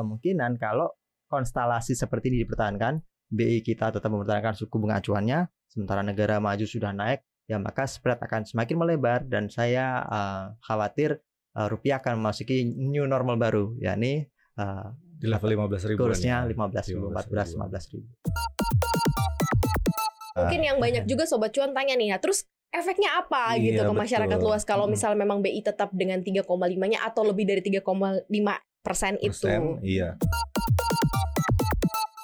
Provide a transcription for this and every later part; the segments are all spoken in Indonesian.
kemungkinan kalau konstelasi seperti ini dipertahankan, BI kita tetap mempertahankan suku bunga acuannya, sementara negara maju sudah naik, ya maka spread akan semakin melebar dan saya uh, khawatir uh, rupiah akan memasuki new normal baru, yakni uh, di level 15 ribu. Kursnya 15 ribu, 14, 15 ribu. Mungkin yang banyak juga sobat cuan tanya nih, ya terus efeknya apa Iya, gitu ke masyarakat betul. luas kalau misalnya memang BI tetap dengan 3,5-nya atau lebih dari 3,5 persen itu. persen, iya.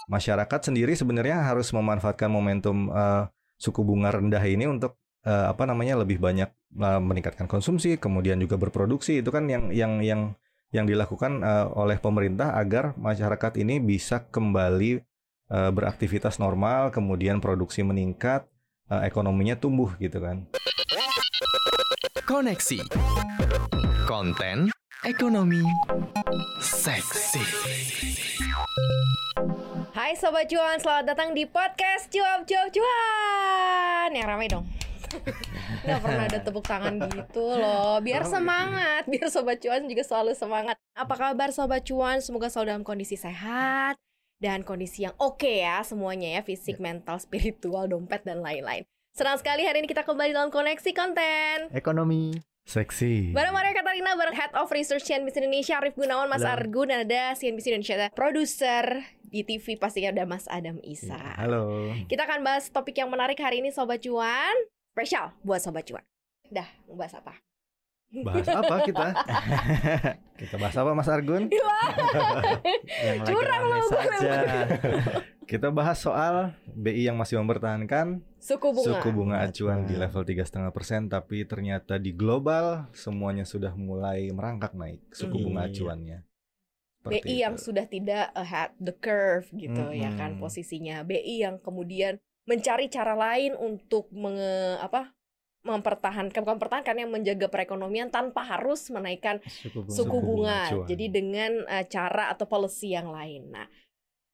Masyarakat sendiri sebenarnya harus memanfaatkan momentum eh, suku bunga rendah ini untuk eh, apa namanya lebih banyak eh, meningkatkan konsumsi, kemudian juga berproduksi. Itu kan yang yang yang yang dilakukan eh, oleh pemerintah agar masyarakat ini bisa kembali eh, beraktivitas normal, kemudian produksi meningkat, eh, ekonominya tumbuh gitu kan. Koneksi. Konten ekonomi seksi. Hai sobat cuan, selamat datang di podcast cuap cuap cuan. Yang ramai dong. Gak pernah ada tepuk tangan gitu loh Biar semangat Biar Sobat Cuan juga selalu semangat Apa kabar Sobat Cuan? Semoga selalu dalam kondisi sehat Dan kondisi yang oke ya Semuanya ya Fisik, mental, spiritual, dompet, dan lain-lain Senang sekali hari ini kita kembali dalam koneksi konten Ekonomi. Seksi. Bareng Maria Katarina, bareng Head of Research CNBC Indonesia, Arif Gunawan, Mas Halo. Argun, dan ada CNBC Indonesia, produser di TV pastinya ada Mas Adam Isa. Halo. Kita akan bahas topik yang menarik hari ini Sobat Cuan, spesial buat Sobat Cuan. Dah, mau bahas apa? Bahas apa kita? kita bahas apa Mas Argun? Yang lagi Curang rame lo, saja. Kita bahas soal BI yang masih mempertahankan Suku bunga. suku bunga acuan di Acuan. level 3,5% tapi ternyata di global semuanya sudah mulai merangkak naik suku bunga Iya. acuannya. BI Seperti yang itu. sudah tidak ahead the curve gitu ya kan posisinya. BI yang kemudian mencari cara lain untuk menge, apa mempertahankan bukan mempertahankan yang menjaga perekonomian tanpa harus menaikkan Suku bunga. suku Suku bunga. Jadi dengan eh, cara atau policy yang lain. Nah,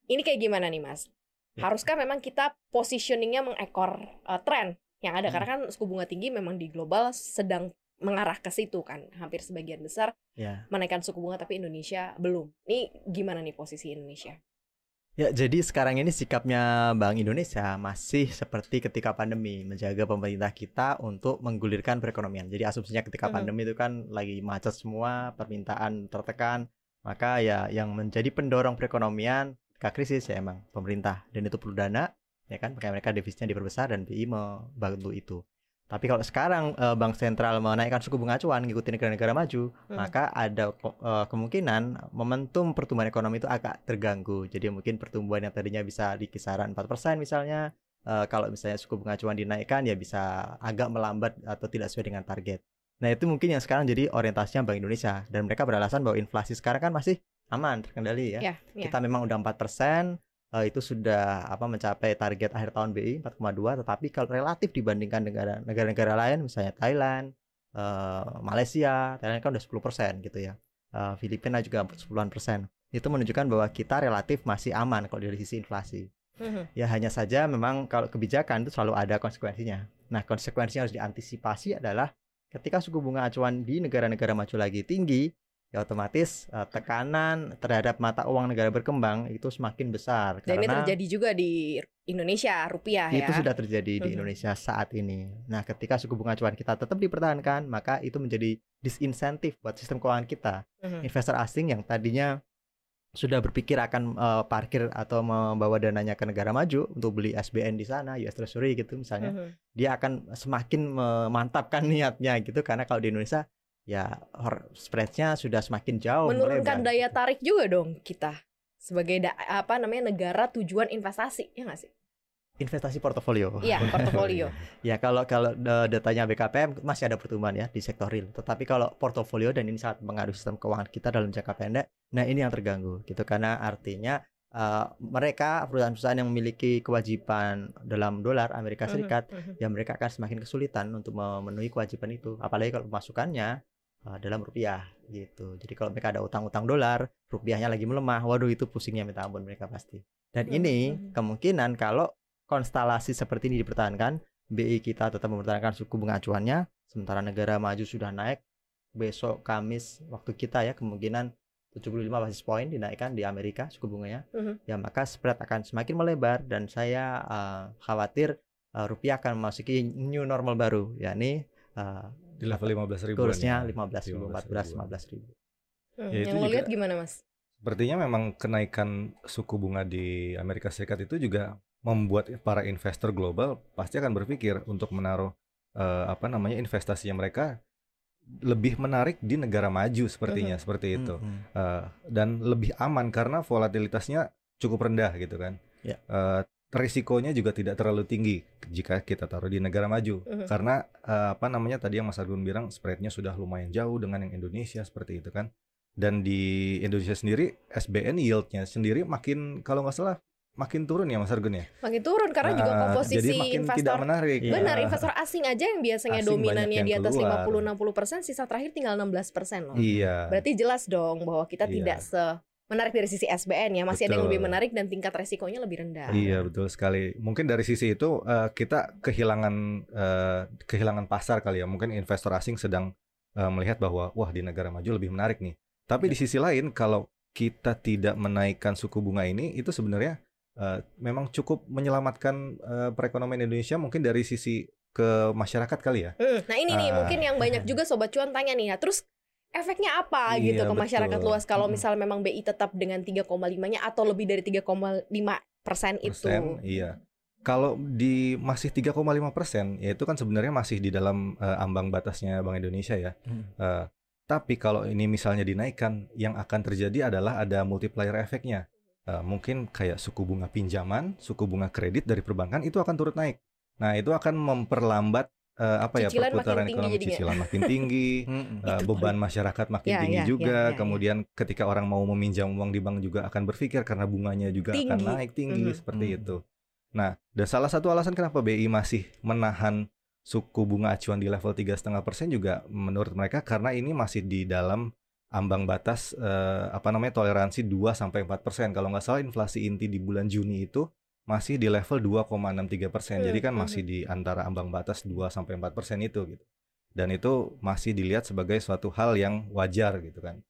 ini kayak gimana nih, Mas? Ya. Haruskah memang kita positioningnya mengekor eh, tren yang ada Hmm. karena kan suku bunga tinggi memang di global sedang mengarah ke situ kan. Hampir sebagian besar Ya. menaikkan suku bunga tapi Indonesia belum. Ini gimana nih posisi Indonesia? Ya, jadi sekarang ini sikapnya Bank Indonesia masih seperti ketika pandemi, menjaga pemerintah kita untuk menggulirkan perekonomian. Jadi asumsinya ketika Mhm. pandemi itu kan lagi macet semua, permintaan tertekan, maka ya yang menjadi pendorong perekonomian ketika krisis ya emang pemerintah dan itu perlu dana, ya kan, makanya mereka defisitnya diperbesar dan BI membantu itu. Tapi kalau sekarang eh, Bank Sentral menaikkan suku bunga acuan ngikutin negara-negara maju, Hmm. maka ada eh, kemungkinan momentum pertumbuhan ekonomi itu agak terganggu. Jadi mungkin pertumbuhan yang tadinya bisa di kisaran 4% misalnya, eh, kalau misalnya suku bunga acuan dinaikkan ya bisa agak melambat atau tidak sesuai dengan target. Nah, itu mungkin yang sekarang jadi orientasinya Bank Indonesia dan mereka beralasan bahwa inflasi sekarang kan masih aman terkendali ya. Ya, ya. Kita memang udah 4%, eh, itu sudah apa mencapai target akhir tahun BI 4,2 tetapi kalau relatif dibandingkan negara negara-negara lain misalnya Thailand, eh, Malaysia, Thailand kan udah 10% gitu ya. Eh, Filipina juga 10-an persen. Itu menunjukkan bahwa kita relatif masih aman kalau dari sisi inflasi. Mhm. Ya hanya saja memang kalau kebijakan itu selalu ada konsekuensinya. Nah, konsekuensinya harus diantisipasi adalah ketika suku bunga acuan di negara-negara maju lagi tinggi, ya otomatis eh, tekanan terhadap mata uang negara berkembang itu semakin besar Dan ini karena terjadi juga di Indonesia rupiah ya. itu sudah terjadi di Mhm. Indonesia saat ini. Nah, ketika suku bunga acuan kita tetap dipertahankan, maka itu menjadi disinsentif buat sistem keuangan kita. Mhm. Investor asing yang tadinya sudah berpikir akan eh, parkir atau membawa dananya ke negara maju untuk beli SBN di sana, US Treasury gitu misalnya, Mhm. dia akan semakin memantapkan niatnya gitu karena kalau di Indonesia ya spreadnya sudah semakin jauh menurunkan melebar daya tarik juga dong kita sebagai da- apa namanya negara tujuan investasi ya nggak sih? investasi portofolio. Iya portofolio. Ya kalau kalau eh, datanya BKPM masih ada pertumbuhan ya di sektor real. Tetapi kalau portofolio dan ini sangat mengaruhi sistem keuangan kita dalam jangka pendek, nah ini yang terganggu gitu karena artinya eh, mereka perusahaan-perusahaan yang memiliki kewajiban dalam dolar Amerika Mhm, Serikat, mhm. ya mereka akan semakin kesulitan untuk memenuhi kewajiban itu. Apalagi kalau pemasukannya eh, dalam rupiah gitu. Jadi kalau mereka ada utang-utang dolar, rupiahnya lagi melemah, waduh itu pusingnya minta ampun mereka pasti. Dan ini kemungkinan kalau konstelasi seperti ini dipertahankan, BI kita tetap mempertahankan suku bunga acuannya, sementara negara maju sudah naik. Besok Kamis waktu kita ya kemungkinan 75 basis point dinaikkan di Amerika suku bunganya, Mhm. ya maka spread akan semakin melebar dan saya uh, khawatir uh, rupiah akan memasuki new normal baru, yakni uh, Di level 15 ribu. kursnya 15 ribu, 14, 15 ribu. Hmm, Ya, itu yang lo lihat gimana mas? Sepertinya memang kenaikan suku bunga di Amerika Serikat itu juga membuat para investor global pasti akan berpikir untuk menaruh eh, apa namanya investasinya mereka lebih menarik di negara maju sepertinya seperti itu Mhm. Eh, dan lebih aman karena volatilitasnya cukup rendah gitu kan. Ya. Eh, risikonya juga tidak terlalu tinggi jika kita taruh di negara maju Mhm. karena eh, apa namanya tadi yang Mas Argun bilang spreadnya sudah lumayan jauh dengan yang Indonesia seperti itu kan dan di Indonesia sendiri SBN yieldnya sendiri makin kalau nggak salah makin turun ya Mas Argun ya Makin turun karena juga Eh, komposisi jadi makin tidak investor menarik. Benar, investor asing aja yang biasanya Asing dominannya yang di atas keluar. 50-60%, sisa terakhir tinggal 16% loh. iya Berarti jelas dong bahwa kita Iya. tidak se menarik dari sisi SBN ya, masih ada yang Betul. lebih menarik dan tingkat resikonya lebih rendah. Iya betul sekali. Mungkin dari sisi itu eh, kita kehilangan eh, kehilangan pasar kali ya. Mungkin investor asing sedang eh, melihat bahwa wah di negara maju lebih menarik nih. Tapi di sisi lain kalau kita tidak menaikkan suku bunga ini itu sebenarnya eh, memang cukup menyelamatkan eh, perekonomian Indonesia mungkin dari sisi ke masyarakat kali ya. Hmm, Nah ini nih Ah. mungkin yang banyak juga sobat cuan tanya nih, nah, terus efeknya apa Iya, gitu ke masyarakat betul. luas kalau Mm-mm. misalnya memang BI tetap dengan 3,5-nya atau lebih dari 3,5 persen itu? persen, iya. Kalau di masih 3,5 persen, ya itu kan sebenarnya masih di dalam eh, ambang batasnya Bank Indonesia ya. Hmm. Eh, tapi kalau ini misalnya dinaikkan, yang akan terjadi adalah ada multiplier efeknya. Eh, mungkin kayak suku bunga pinjaman, suku bunga kredit dari perbankan itu akan turut naik. Nah itu akan memperlambat eh, apa ya Cicilan makin perputaran ekonomi cicilan makin tinggi. Itu beban masyarakat makin Ya, tinggi ya, juga. ya, ya, ya. Kemudian ketika orang mau meminjam uang di bank juga akan berpikir karena bunganya juga akan Tinggi. naik tinggi Mhm. seperti Mhm. itu. Nah, dan salah satu alasan kenapa BI masih menahan suku bunga acuan di level 3,5% juga menurut mereka karena ini masih di dalam ambang batas eh, apa namanya toleransi 2 sampai 4%. Kalau nggak salah inflasi inti di bulan Juni itu masih di level 2,63%. Jadi kan Hmm, masih di antara ambang batas 2 sampai 4% itu gitu. Dan itu masih dilihat sebagai suatu hal yang wajar gitu kan.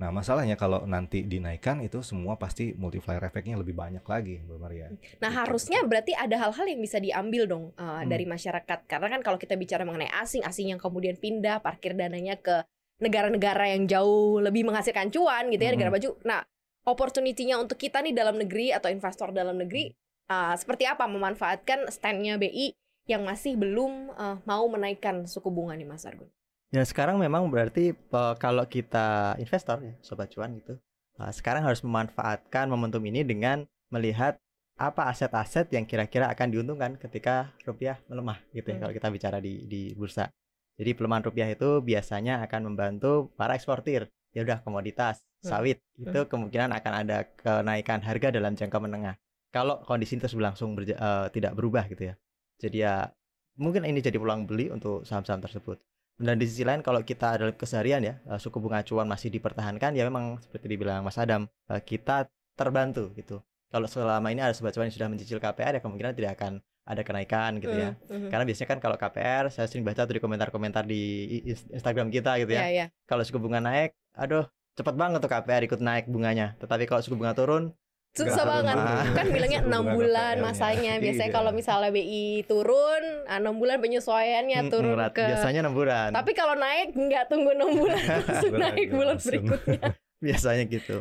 Nah, masalahnya kalau nanti dinaikkan itu semua pasti multiplier efeknya lebih banyak lagi, Mbak Maria. Nah Gitu. harusnya berarti ada hal-hal yang bisa diambil dong uh, Hmm. dari masyarakat karena kan kalau kita bicara mengenai asing, asing yang kemudian pindah parkir dananya ke negara-negara yang jauh lebih menghasilkan cuan gitu ya Hmm. negara maju. Nah opportunity-nya untuk kita nih dalam negeri atau investor dalam negeri uh, seperti apa memanfaatkan standnya BI yang masih belum uh, mau menaikkan suku bunga nih Mas Argun? Ya sekarang memang berarti eh, kalau kita investor ya sobat cuan gitu, eh, sekarang harus memanfaatkan momentum ini dengan melihat apa aset-aset yang kira-kira akan diuntungkan ketika rupiah melemah gitu ya Hmm. kalau kita bicara di di bursa. Jadi pelemahan rupiah itu biasanya akan membantu para eksportir. Ya udah komoditas, Hmm. sawit itu kemungkinan akan ada kenaikan harga dalam jangka menengah. Kalau kondisi terus berlangsung berja- eh, tidak berubah gitu ya. Jadi ya mungkin ini jadi peluang beli untuk saham-saham tersebut. Dan di sisi lain kalau kita dalam keseharian ya eh, suku bunga acuan masih dipertahankan ya memang seperti dibilang Mas Adam eh, kita terbantu gitu. Kalau selama ini ada sobat cuan yang sudah mencicil KPR ya kemungkinan tidak akan ada kenaikan gitu ya. Hmm, hmm. Karena biasanya kan kalau KPR saya sering baca tuh di komentar-komentar di Instagram kita gitu Ya ya. ya. Kalau suku bunga naik, aduh cepat banget tuh KPR ikut naik bunganya. Tetapi kalau suku bunga turun, Susah banget. Kan bilangnya enam bulan KPR-nya. masanya. Biasanya Iya. kalau misalnya BI turun, enam bulan penyesuaiannya mm, turun rat- ke biasanya 6 bulan. Tapi kalau naik nggak tunggu enam bulan langsung naik bulan berikutnya. biasanya gitu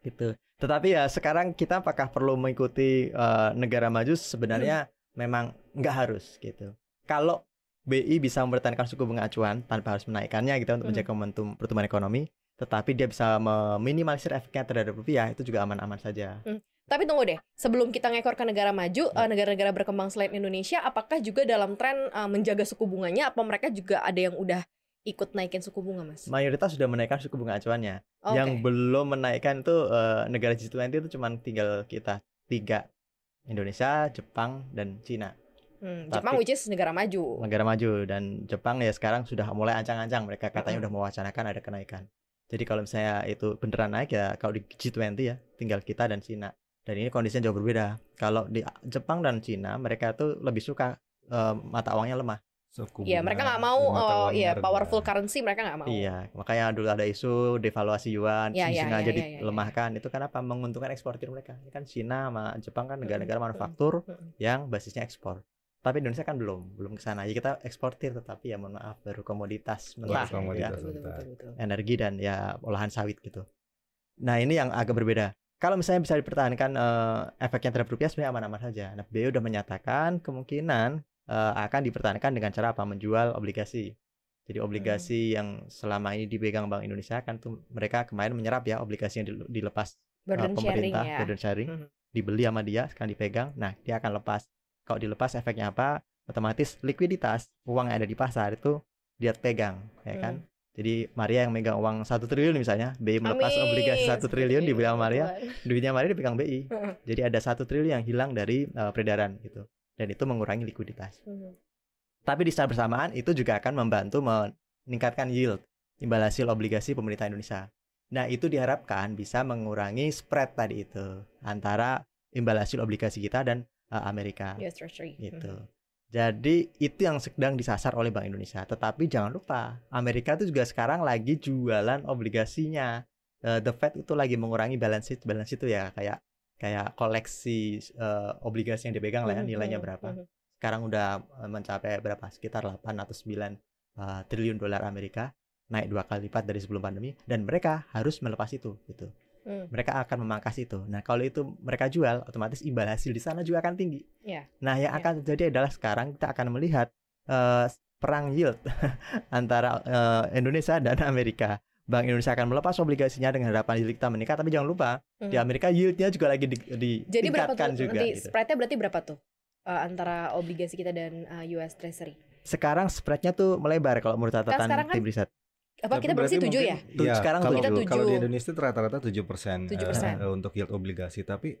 gitu tetapi ya sekarang kita apakah perlu mengikuti eh, negara maju sebenarnya memang nggak harus gitu kalau BI bisa mempertahankan suku bunga acuan tanpa harus menaikkannya gitu untuk Hmm. menjaga momentum pertumbuhan ekonomi tetapi dia bisa meminimalisir efeknya terhadap rupiah itu juga aman-aman saja Tapi tunggu deh, sebelum kita ngekor ke negara maju, Ya. eh, negara-negara berkembang selain Indonesia, apakah juga dalam tren eh, menjaga suku bunganya? Apa mereka juga ada yang udah ikut naikin suku bunga, mas? mayoritas sudah menaikkan suku bunga acuannya Oke. yang belum menaikkan itu eh, negara G20 itu cuma tinggal kita tiga Indonesia Jepang dan Cina Hmm, tapi- Jepang which is negara maju. negara maju dan Jepang ya sekarang sudah mulai ancang-ancang mereka katanya Mm-mm. udah mewacanakan ada kenaikan. Jadi kalau misalnya itu beneran naik ya kalau di G20 ya tinggal kita dan Cina. Dan ini kondisinya jauh berbeda. Kalau di Jepang dan Cina mereka tuh lebih suka eh, mata uangnya lemah. Suku Iya, mereka nggak mau oh uangnya iya rendah. powerful currency mereka nggak mau. Iya, makanya dulu ada isu devaluasi yuan, Iya, iya, sengaja iya, iya, iya, dilemahkan. Itu kenapa? Menguntungkan eksportir mereka. Ini kan Cina sama Jepang kan negara-negara manufaktur yang basisnya ekspor. Tapi Indonesia kan belum, belum ke sana. Ya kita eksportir tetapi ya mohon maaf baru komoditas mentah, Baru komoditas. ya. Betul, betul, mentah. betul, betul. energi dan ya olahan sawit gitu. Nah ini yang agak berbeda. Kalau misalnya bisa dipertahankan eh, efeknya terhadap rupiah sebenarnya aman-aman saja. Nah BI udah menyatakan kemungkinan eh, akan dipertahankan dengan cara apa? Menjual obligasi. Jadi obligasi yang selama ini dipegang Bank Indonesia kan tuh mereka kemarin menyerap ya obligasi yang dile- dilepas eh, Burden sharing pemerintah, ya. burden sharing, Mhm. dibeli sama dia, sekarang dipegang. Nah dia akan lepas. Kalau dilepas efeknya apa? Otomatis likuiditas uang yang ada di pasar itu dia pegang, ya kan? Hmm. Jadi Maria yang megang uang satu triliun misalnya, BI melepas Amin, obligasi satu triliun dibeli sama Maria, duitnya Maria dipegang BI. Heeh. Jadi ada satu triliun yang hilang dari eh, peredaran gitu, dan itu mengurangi likuiditas. Mhm. Tapi di saat bersamaan itu juga akan membantu meningkatkan yield imbal hasil obligasi pemerintah Indonesia. Nah itu diharapkan bisa mengurangi spread tadi itu antara imbal hasil obligasi kita dan eh, Amerika US Treasury. gitu. Mhm. Jadi itu yang sedang disasar oleh Bank Indonesia. Tetapi jangan lupa, Amerika itu juga sekarang lagi jualan obligasinya. Eh, the Fed itu lagi mengurangi balance sheet, balance sheet itu ya kayak kayak koleksi eh, obligasi yang dipegang lah ya, Mhm, nilainya mhm, berapa. Sekarang udah mencapai berapa? Sekitar 8 atau 9 eh, triliun dolar Amerika, naik dua kali lipat dari sebelum pandemi dan mereka harus melepas itu gitu. Hmm. Mereka akan memangkas itu. Nah, kalau itu mereka jual, otomatis imbal hasil di sana juga akan tinggi. Iya. Nah, yang Iya. akan terjadi adalah sekarang kita akan melihat eh, perang yield antara eh, Indonesia dan Amerika. Bank Indonesia akan melepas obligasinya dengan harapan yield kita meningkat, tapi jangan lupa di Mhm. Amerika yieldnya juga lagi di, Jadi berapa tuh juga. nanti gitu. spreadnya berarti berapa tuh Eh, antara obligasi kita dan eh, US Treasury? Sekarang spreadnya tuh melebar kalau menurut catatan sekarang kan tim riset. Apa Tapi kita berarti 7 ya? Tujuh, Iya, sekarang kalau, Kita kalau di tujuh. Indonesia itu rata-rata 7 persen 7%. untuk yield obligasi. Tapi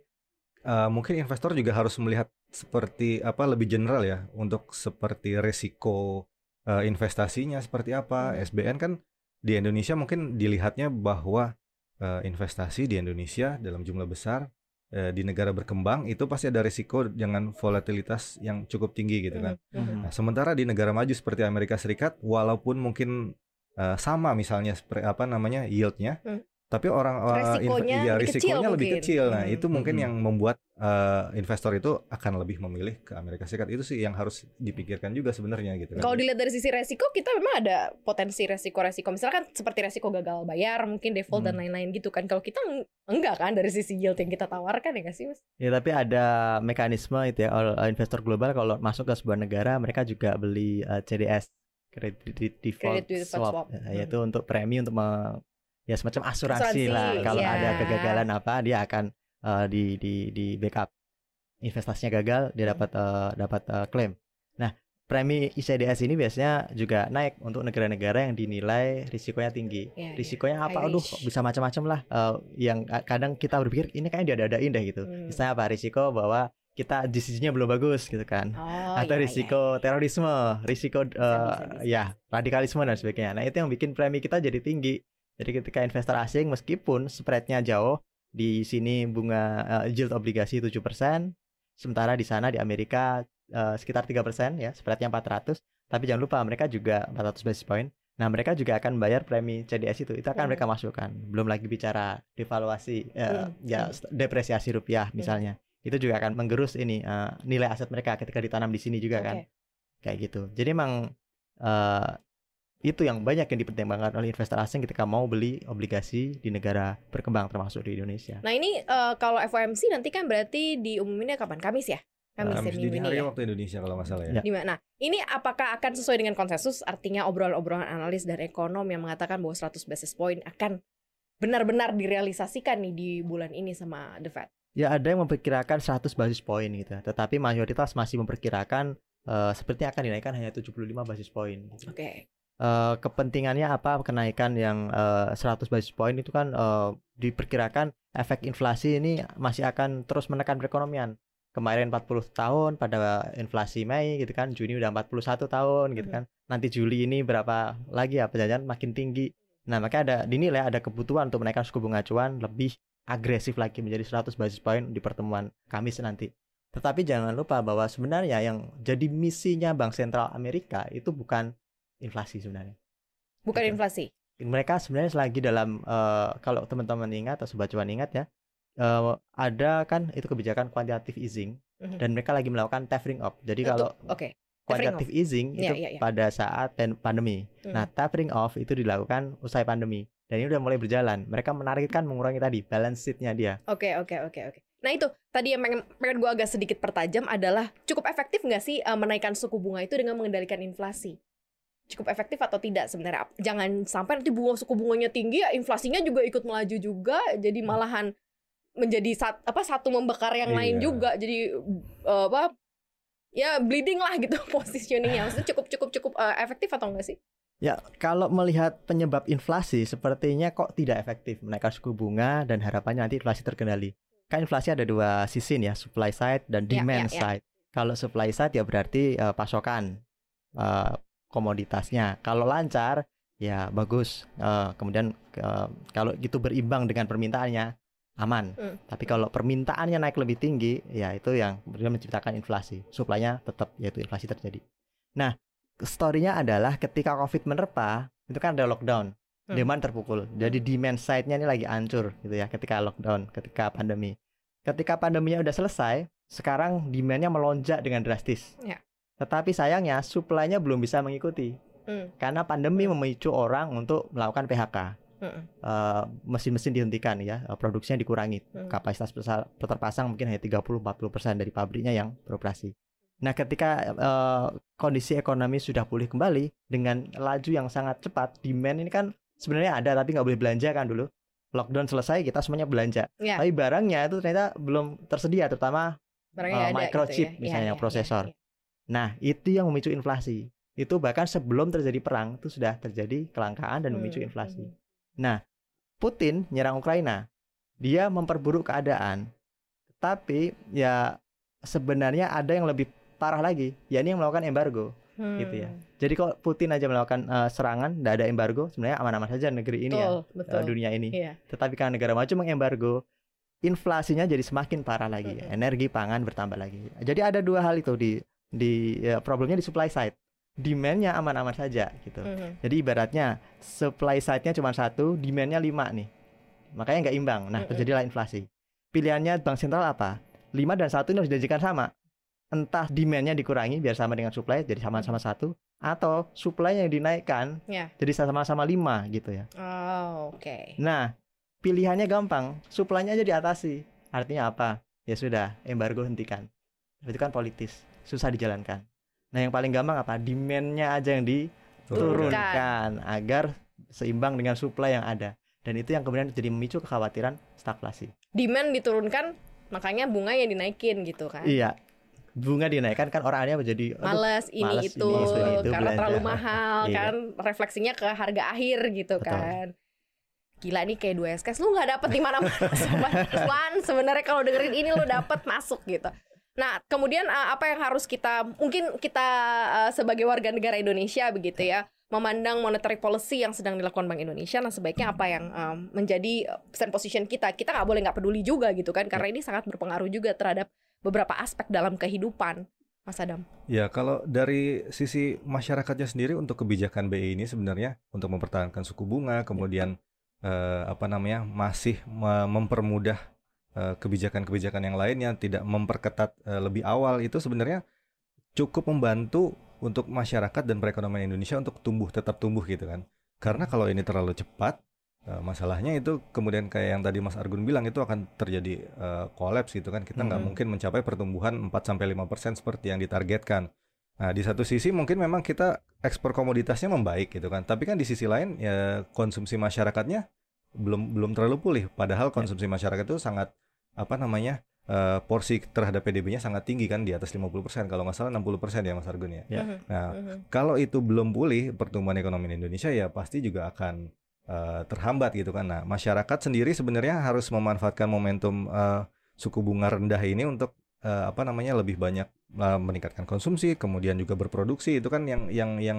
eh, mungkin investor juga harus melihat seperti apa lebih general ya untuk seperti resiko eh, investasinya seperti apa. Hmm. SBN kan di Indonesia mungkin dilihatnya bahwa eh, investasi di Indonesia dalam jumlah besar eh, di negara berkembang itu pasti ada risiko dengan volatilitas yang cukup tinggi gitu kan. Mhm, mhm. Nah, sementara di negara maju seperti Amerika Serikat, walaupun mungkin eh, sama misalnya seperti apa namanya yieldnya, Hmm. tapi orang eh, Resikonya iya, lebih kecil risikonya lebih mungkin. kecil. Nah, Hmm. itu mungkin Hmm. yang membuat eh, investor itu akan lebih memilih ke Amerika Serikat. Itu sih yang harus dipikirkan juga sebenarnya gitu kan. Kalau dilihat dari sisi resiko, kita memang ada potensi resiko-resiko. Misalkan seperti resiko gagal bayar, mungkin default dan Hmm. lain-lain gitu kan. Kalau kita eng- enggak kan dari sisi yield yang kita tawarkan ya sih, Mas? Ya tapi ada mekanisme itu ya investor global kalau masuk ke sebuah negara mereka juga beli eh, CDS credit default Credit default swap, swap. Ya, Hmm. yaitu untuk premi untuk me- ya semacam asuransi, Asuransi, lah kalau iya. ada kegagalan apa dia akan eh, di di di backup investasinya gagal dia Hmm. dapat eh, dapat eh, klaim. Nah premi ICDS ini biasanya juga naik untuk negara-negara yang dinilai risikonya tinggi. Iya, iya. Risikonya apa? High Aduh, bisa macam-macam lah. Eh, yang eh, kadang kita berpikir ini kayaknya diada-adain deh gitu. Hmm. Misalnya apa? Risiko bahwa kita decision-nya belum bagus gitu kan. Oh, Atau iya, risiko terorisme, risiko eh, bisa, bisa. ya radikalisme dan sebagainya. Nah itu yang bikin premi kita jadi tinggi. Jadi ketika investor asing meskipun spreadnya jauh di sini bunga eh, yield obligasi 7%, sementara di sana di Amerika eh, sekitar 3% ya, spreadnya 400. Tapi jangan lupa mereka juga 400 basis point. Nah, mereka juga akan bayar premi CDS itu. Itu akan Hmm. mereka masukkan. Belum lagi bicara devaluasi Hmm, ya st- depresiasi rupiah misalnya. Itu juga akan menggerus ini eh, nilai aset mereka ketika ditanam di sini juga kan. Oke. Kayak gitu. Jadi emang eh, itu yang banyak yang dipertimbangkan oleh investor asing ketika mau beli obligasi di negara berkembang termasuk di Indonesia. Nah ini eh, kalau FOMC nanti kan berarti diumuminnya kapan? Kamis ya? Kamis, ya Kamis minggu dini ini hari ya? waktu Indonesia kalau nggak salah ya. Ya. Nah, ini apakah akan sesuai dengan konsensus? Artinya obrolan-obrolan analis dan ekonom yang mengatakan bahwa 100 basis point akan benar-benar direalisasikan nih di bulan ini sama The Fed. Ya ada yang memperkirakan 100 basis point gitu, tetapi mayoritas masih memperkirakan eh, sepertinya akan dinaikkan hanya 75 basis point. Gitu. Oke. Eh, kepentingannya apa kenaikan yang eh, 100 basis point itu kan eh, diperkirakan efek inflasi ini masih akan terus menekan perekonomian. Kemarin 40 tahun pada inflasi Mei gitu kan, Juni udah 41 tahun gitu Mhm. kan. Nanti Juli ini berapa lagi ya perjanjian makin tinggi. Nah, makanya ada dinilai ada kebutuhan untuk menaikkan suku bunga acuan lebih agresif lagi menjadi 100 basis point di pertemuan Kamis nanti Tetapi jangan lupa bahwa sebenarnya yang jadi misinya Bank Sentral Amerika itu bukan inflasi sebenarnya. Bukan Gitu. inflasi. Mereka sebenarnya selagi dalam eh, kalau teman-teman ingat atau sobat cuan ingat ya, eh, ada kan itu kebijakan quantitative easing Mhm. dan mereka lagi melakukan tapering off. Jadi kalau Oke. Tapering quantitative easing Iya, itu iya, iya. pada saat pandemi. Hmm. Nah, tapering off itu dilakukan usai pandemi dan ini udah mulai berjalan. Mereka menargetkan mengurangi tadi balance sheet-nya dia. Oke oke oke oke. Nah itu tadi yang pengen pengen gue agak sedikit pertajam adalah cukup efektif nggak sih eh, menaikkan suku bunga itu dengan mengendalikan inflasi? Cukup efektif atau tidak sebenarnya? Jangan sampai nanti bunga suku bunganya tinggi ya inflasinya juga ikut melaju juga, jadi malahan menjadi sat, apa satu membekar yang lain Iya. juga, jadi eh, apa? Ya bleeding lah gitu positioningnya. Maksudnya cukup cukup cukup eh, efektif atau enggak sih? Ya, kalau melihat penyebab inflasi sepertinya kok tidak efektif menaikkan suku bunga dan harapannya nanti inflasi terkendali. Kan inflasi ada dua sisi nih ya, supply side dan Ya, demand ya, ya. side. Kalau supply side ya berarti eh, pasokan eh, komoditasnya. Kalau lancar ya bagus. Eh, kemudian eh, kalau gitu berimbang dengan permintaannya aman. Hmm. Tapi kalau permintaannya naik lebih tinggi, ya itu yang kemudian menciptakan inflasi. Suplainya tetap yaitu inflasi terjadi. Nah, story-nya adalah ketika COVID menerpa, itu kan ada lockdown. Hmm. Demand terpukul. Jadi demand side-nya ini lagi hancur gitu ya ketika lockdown, ketika pandemi. Ketika pandeminya udah selesai, sekarang demand-nya melonjak dengan drastis. Ya. Tetapi sayangnya supply-nya belum bisa mengikuti. Hmm. Karena pandemi memicu orang untuk melakukan PHK. Hmm. Eh, mesin-mesin dihentikan ya, eh, produksinya dikurangi. Hmm. Kapasitas terpasang mungkin hanya 30-40% dari pabriknya yang beroperasi. Nah, ketika eh, kondisi ekonomi sudah pulih kembali dengan laju yang sangat cepat, demand ini kan sebenarnya ada tapi nggak boleh belanja kan dulu. Lockdown selesai kita semuanya belanja. Ya. Tapi barangnya itu ternyata belum tersedia, terutama Barangnya Eh, ada gitu microchip ya. Iya, misalnya, iya, prosesor. iya, iya. Nah, itu yang memicu inflasi. Itu bahkan sebelum terjadi perang itu sudah terjadi kelangkaan dan memicu Hmm, inflasi. hmm. Putin nyerang Ukraina, dia memperburuk keadaan. Tapi ya sebenarnya ada yang lebih parah lagi, yakni yang melakukan embargo. Gitu ya. Hmm. Jadi kalau Putin aja melakukan eh, serangan, tidak ada embargo, sebenarnya aman-aman saja negeri ini ya, Betul, eh, betul. dunia ini. Iya. Tetapi karena negara maju mengembargo, inflasinya jadi semakin parah lagi, energi pangan bertambah lagi. Jadi ada dua hal itu di di ya, problemnya di supply side, demandnya aman-aman saja gitu. Mhm. Jadi ibaratnya supply side-nya cuma satu, demand-nya lima nih. Makanya nggak imbang. Nah, terjadilah inflasi. Pilihannya bank sentral apa? Lima dan satu ini harus dijanjikan sama. Entah demand-nya dikurangi biar sama dengan supply, jadi sama-sama satu. Atau supply yang dinaikkan, Ya. jadi sama-sama lima gitu ya. Oh, oke. Nah, pilihannya gampang. Supply-nya aja diatasi. Artinya apa? Ya sudah, embargo hentikan. Itu kan politis, susah dijalankan. Nah, yang paling gampang apa? Demand-nya aja yang Turunkan. diturunkan agar seimbang dengan supply yang ada. Dan itu yang kemudian jadi memicu kekhawatiran stagflasi. Demand diturunkan, makanya bunga yang dinaikin gitu kan. Iya. Bunga dinaikkan kan orang akhirnya menjadi Males ini males itu, ini, itu, karena belanja. terlalu mahal Iya. kan refleksinya ke harga akhir gitu Betul. kan. Gila nih kayak dua SKS lu nggak dapet di sobat cuan sebenarnya kalau dengerin ini lu dapet masuk gitu. Nah, kemudian uh, apa yang harus kita mungkin kita uh, sebagai warga negara Indonesia begitu ya memandang monetary policy yang sedang dilakukan Bank Indonesia nah sebaiknya apa yang um, menjadi uh, stand position kita? Kita nggak boleh nggak peduli juga gitu kan karena ini sangat berpengaruh juga terhadap beberapa aspek dalam kehidupan Mas Adam. Ya, kalau dari sisi masyarakatnya sendiri untuk kebijakan BI ini sebenarnya untuk mempertahankan suku bunga, kemudian eh, apa namanya masih me- mempermudah eh, kebijakan-kebijakan yang lain yang tidak memperketat eh, lebih awal itu sebenarnya cukup membantu untuk masyarakat dan perekonomian Indonesia untuk tumbuh tetap tumbuh gitu kan. Karena kalau ini terlalu cepat eh, masalahnya itu kemudian kayak yang tadi Mas Argun bilang itu akan terjadi eh, kolaps gitu kan. Kita nggak Mhm. mungkin mencapai pertumbuhan 4 sampai 5% seperti yang ditargetkan. Nah, di satu sisi mungkin memang kita ekspor komoditasnya membaik gitu kan. Tapi kan di sisi lain ya konsumsi masyarakatnya belum belum terlalu pulih. Padahal konsumsi masyarakat itu sangat apa namanya? Eh, porsi terhadap PDB-nya sangat tinggi kan di atas 50% kalau nggak salah 60% ya Mas Argun ya. Ya. Mhm. Nah, Mhm. kalau itu belum pulih pertumbuhan ekonomi Indonesia ya pasti juga akan eh, terhambat gitu kan. Nah, masyarakat sendiri sebenarnya harus memanfaatkan momentum eh, suku bunga rendah ini untuk eh, apa namanya lebih banyak eh, meningkatkan konsumsi, kemudian juga berproduksi itu kan yang yang yang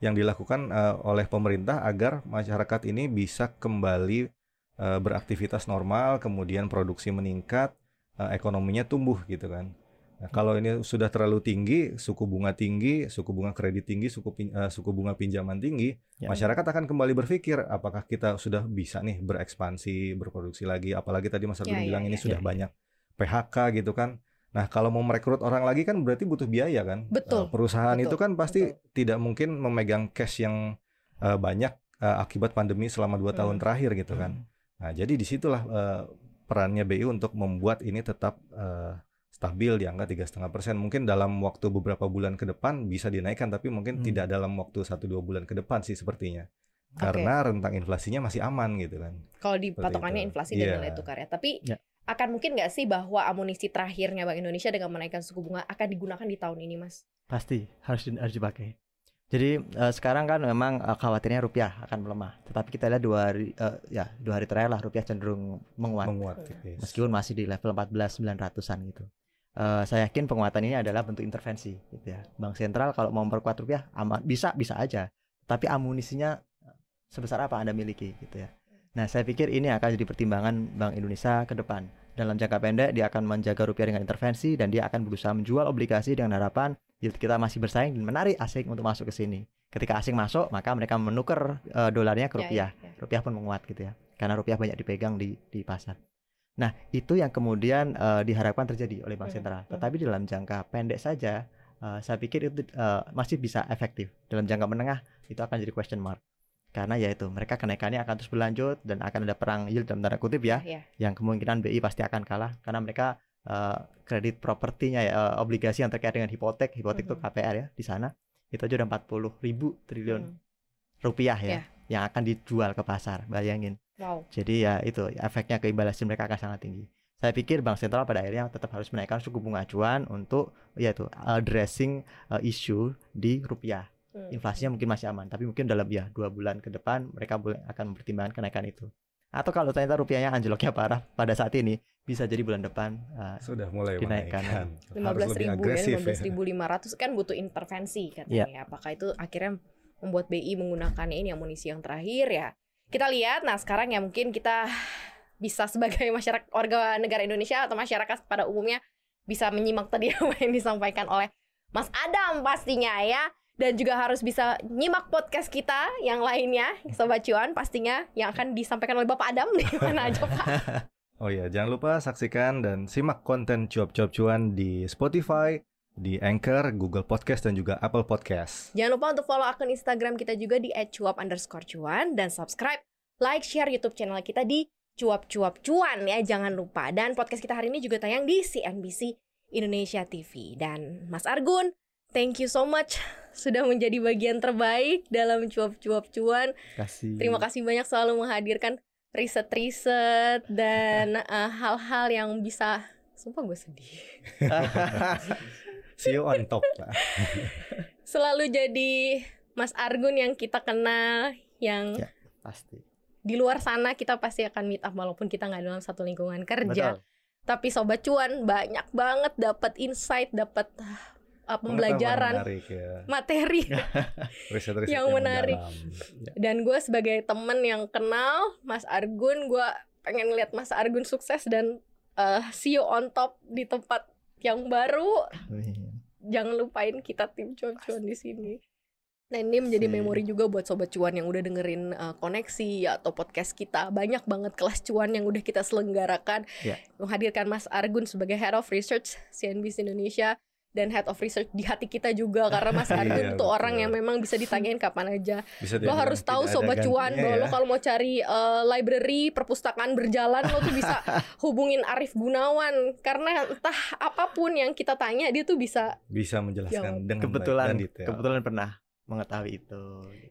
yang dilakukan eh, oleh pemerintah agar masyarakat ini bisa kembali eh, beraktivitas normal, kemudian produksi meningkat, eh, ekonominya tumbuh gitu kan. Nah, kalau ini sudah terlalu tinggi, suku bunga tinggi, suku bunga kredit tinggi, suku pin- eh, suku bunga pinjaman tinggi, Ya. masyarakat akan kembali berpikir apakah kita sudah bisa nih berekspansi, berproduksi lagi, apalagi tadi Mas Argun Ya, ya, bilang ini ya. sudah Ya. banyak PHK gitu kan. Nah, kalau mau merekrut orang lagi kan berarti butuh biaya kan. Betul, Eh, perusahaan betul, itu kan pasti betul. tidak mungkin memegang cash yang eh, banyak eh, akibat pandemi selama dua tahun Hmm. terakhir gitu kan. Nah, jadi di situlah eh, perannya BI untuk membuat ini tetap eh, stabil di angka tiga setengah persen. Mungkin dalam waktu beberapa bulan ke depan bisa dinaikkan, tapi mungkin Hmm. tidak dalam waktu satu dua bulan ke depan sih sepertinya. Karena rentang inflasinya masih aman gitu kan. Kalau di Seperti patokannya itu. inflasi dan Iya. nilai tukar ya. Tapi Ya. akan mungkin nggak sih bahwa amunisi terakhirnya Bank Indonesia dengan menaikkan suku bunga akan digunakan di tahun ini, Mas? Pasti harus harus dipakai. Jadi eh, sekarang kan memang eh, khawatirnya rupiah akan melemah. Tetapi kita lihat dua hari eh, ya dua hari terakhir lah rupiah cenderung menguat. Menguat tipis. Meskipun masih di level 14 900-an gitu. Eh, saya yakin penguatan ini adalah bentuk intervensi gitu ya. Bank sentral kalau mau memperkuat rupiah aman bisa bisa aja. Tapi amunisinya sebesar apa Anda miliki gitu ya. Nah, saya pikir ini akan jadi pertimbangan Bank Indonesia ke depan. Dalam jangka pendek dia akan menjaga rupiah dengan intervensi dan dia akan berusaha menjual obligasi dengan harapan kita masih bersaing dan menarik asing untuk masuk ke sini. Ketika asing masuk, maka mereka menukar eh, dolarnya ke Ya, rupiah ya, ya. rupiah pun menguat gitu ya karena rupiah banyak dipegang di di pasar. Nah itu yang kemudian eh, diharapkan terjadi oleh bank Mhm, sentral. mhm. Tetapi dalam jangka pendek saja eh, saya pikir itu eh, masih bisa efektif. Dalam jangka menengah itu akan jadi question mark karena ya itu mereka kenaikannya akan terus berlanjut dan akan ada perang yield dalam tanda kutip ya Ya, yang kemungkinan BI pasti akan kalah karena mereka eh, kredit propertinya ya eh, obligasi yang terkait dengan hipotek hipotek itu Mhm. KPR ya di sana itu aja udah 40 ribu triliun Hmm. rupiah ya Ya. yang akan dijual ke pasar bayangin Wow. jadi ya itu efeknya ke imbalasin mereka akan sangat tinggi. Saya pikir bank sentral pada akhirnya tetap harus menaikkan suku bunga acuan untuk yaitu addressing uh, isu di rupiah. Hmm. Inflasinya mungkin masih aman, tapi mungkin dalam ya dua bulan ke depan mereka boleh akan mempertimbangkan kenaikan itu. Atau kalau ternyata rupiahnya anjloknya parah pada saat ini bisa jadi bulan depan uh, Sudah mulai Dinaikkan. lima belas ribu ya, agresif lima belas ribu lima ratus kan butuh intervensi katanya. ya. Apakah itu akhirnya membuat BI menggunakan ini amunisi yang terakhir ya? Kita lihat. Nah sekarang ya mungkin kita bisa sebagai masyarakat warga negara Indonesia atau masyarakat pada umumnya bisa menyimak tadi apa yang disampaikan oleh Mas Adam pastinya ya. Dan juga harus bisa nyimak podcast kita yang lainnya, Sobat Cuan pastinya yang akan disampaikan oleh Bapak Adam di mana aja Pak. Oh iya, jangan lupa saksikan dan simak konten cuap-cuap cuan di Spotify, di Anchor, Google Podcast, dan juga Apple Podcast. Jangan lupa untuk follow akun Instagram kita juga di @cuap underscore cuan dan subscribe, like, share YouTube channel kita di cuap cuap cuan ya jangan lupa dan podcast kita hari ini juga tayang di CNBC Indonesia TV dan Mas Argun thank you so much sudah menjadi bagian terbaik dalam cuap cuap cuan kasih. terima kasih banyak selalu menghadirkan riset-riset dan eh, hal-hal yang bisa sumpah gue sedih See you on top. Selalu jadi Mas Argun yang kita kenal yang Ya. Pasti. di luar sana kita pasti akan meet up walaupun kita nggak dalam satu lingkungan kerja. Betul. Tapi sobat cuan banyak banget dapat insight, dapat uh, pembelajaran, Menarik ya. materi. Riset-riset Yang menarik. mendalam. Dan gue sebagai temen yang kenal Mas Argun, gue pengen lihat Mas Argun sukses dan uh, see you on top di tempat yang baru. Amin. Jangan lupain kita tim cuan-cuan di sini. Nah ini menjadi Sip. memori juga buat sobat cuan yang udah dengerin uh, koneksi atau podcast kita. Banyak banget kelas cuan yang udah kita selenggarakan. Ya. Menghadirkan Mas Argun sebagai Head of Research CNBC Indonesia dan Head of Research di hati kita juga karena Mas Iya, Argun tuh betul. orang yang memang bisa ditanyain kapan aja. Bisa Lo harus tahu sobat cuan bahwa ya. lo kalau mau cari uh, library perpustakaan berjalan lo tuh bisa hubungin Arif Gunawan karena entah apa pun yang kita tanya dia tuh bisa bisa menjelaskan Jawab. dengan kebetulan baik dan detail. kebetulan pernah mengetahui itu.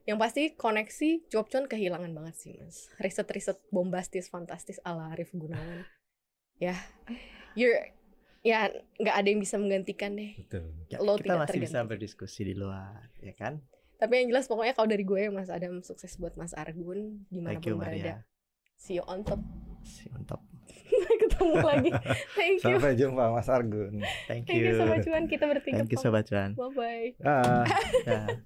yang pasti koneksi cuap cuan kehilangan banget sih mas riset-riset bombastis fantastis ala Arif Gunawan ya you're ya nggak ada yang bisa menggantikan deh Betul. Ya, Lo kita tidak masih bisa terganti. berdiskusi di luar, ya kan? tapi yang jelas pokoknya kalau dari gue Mas Adam sukses buat Mas Argun Thank you di mana pun Maria. berada see you on top Mantap. ketemu lagi thank you Sampai jumpa Mas Argun. Thank thank you you. sobat cuan kita bertiga Thank you sobat cuan. bye bye Ah. Ya.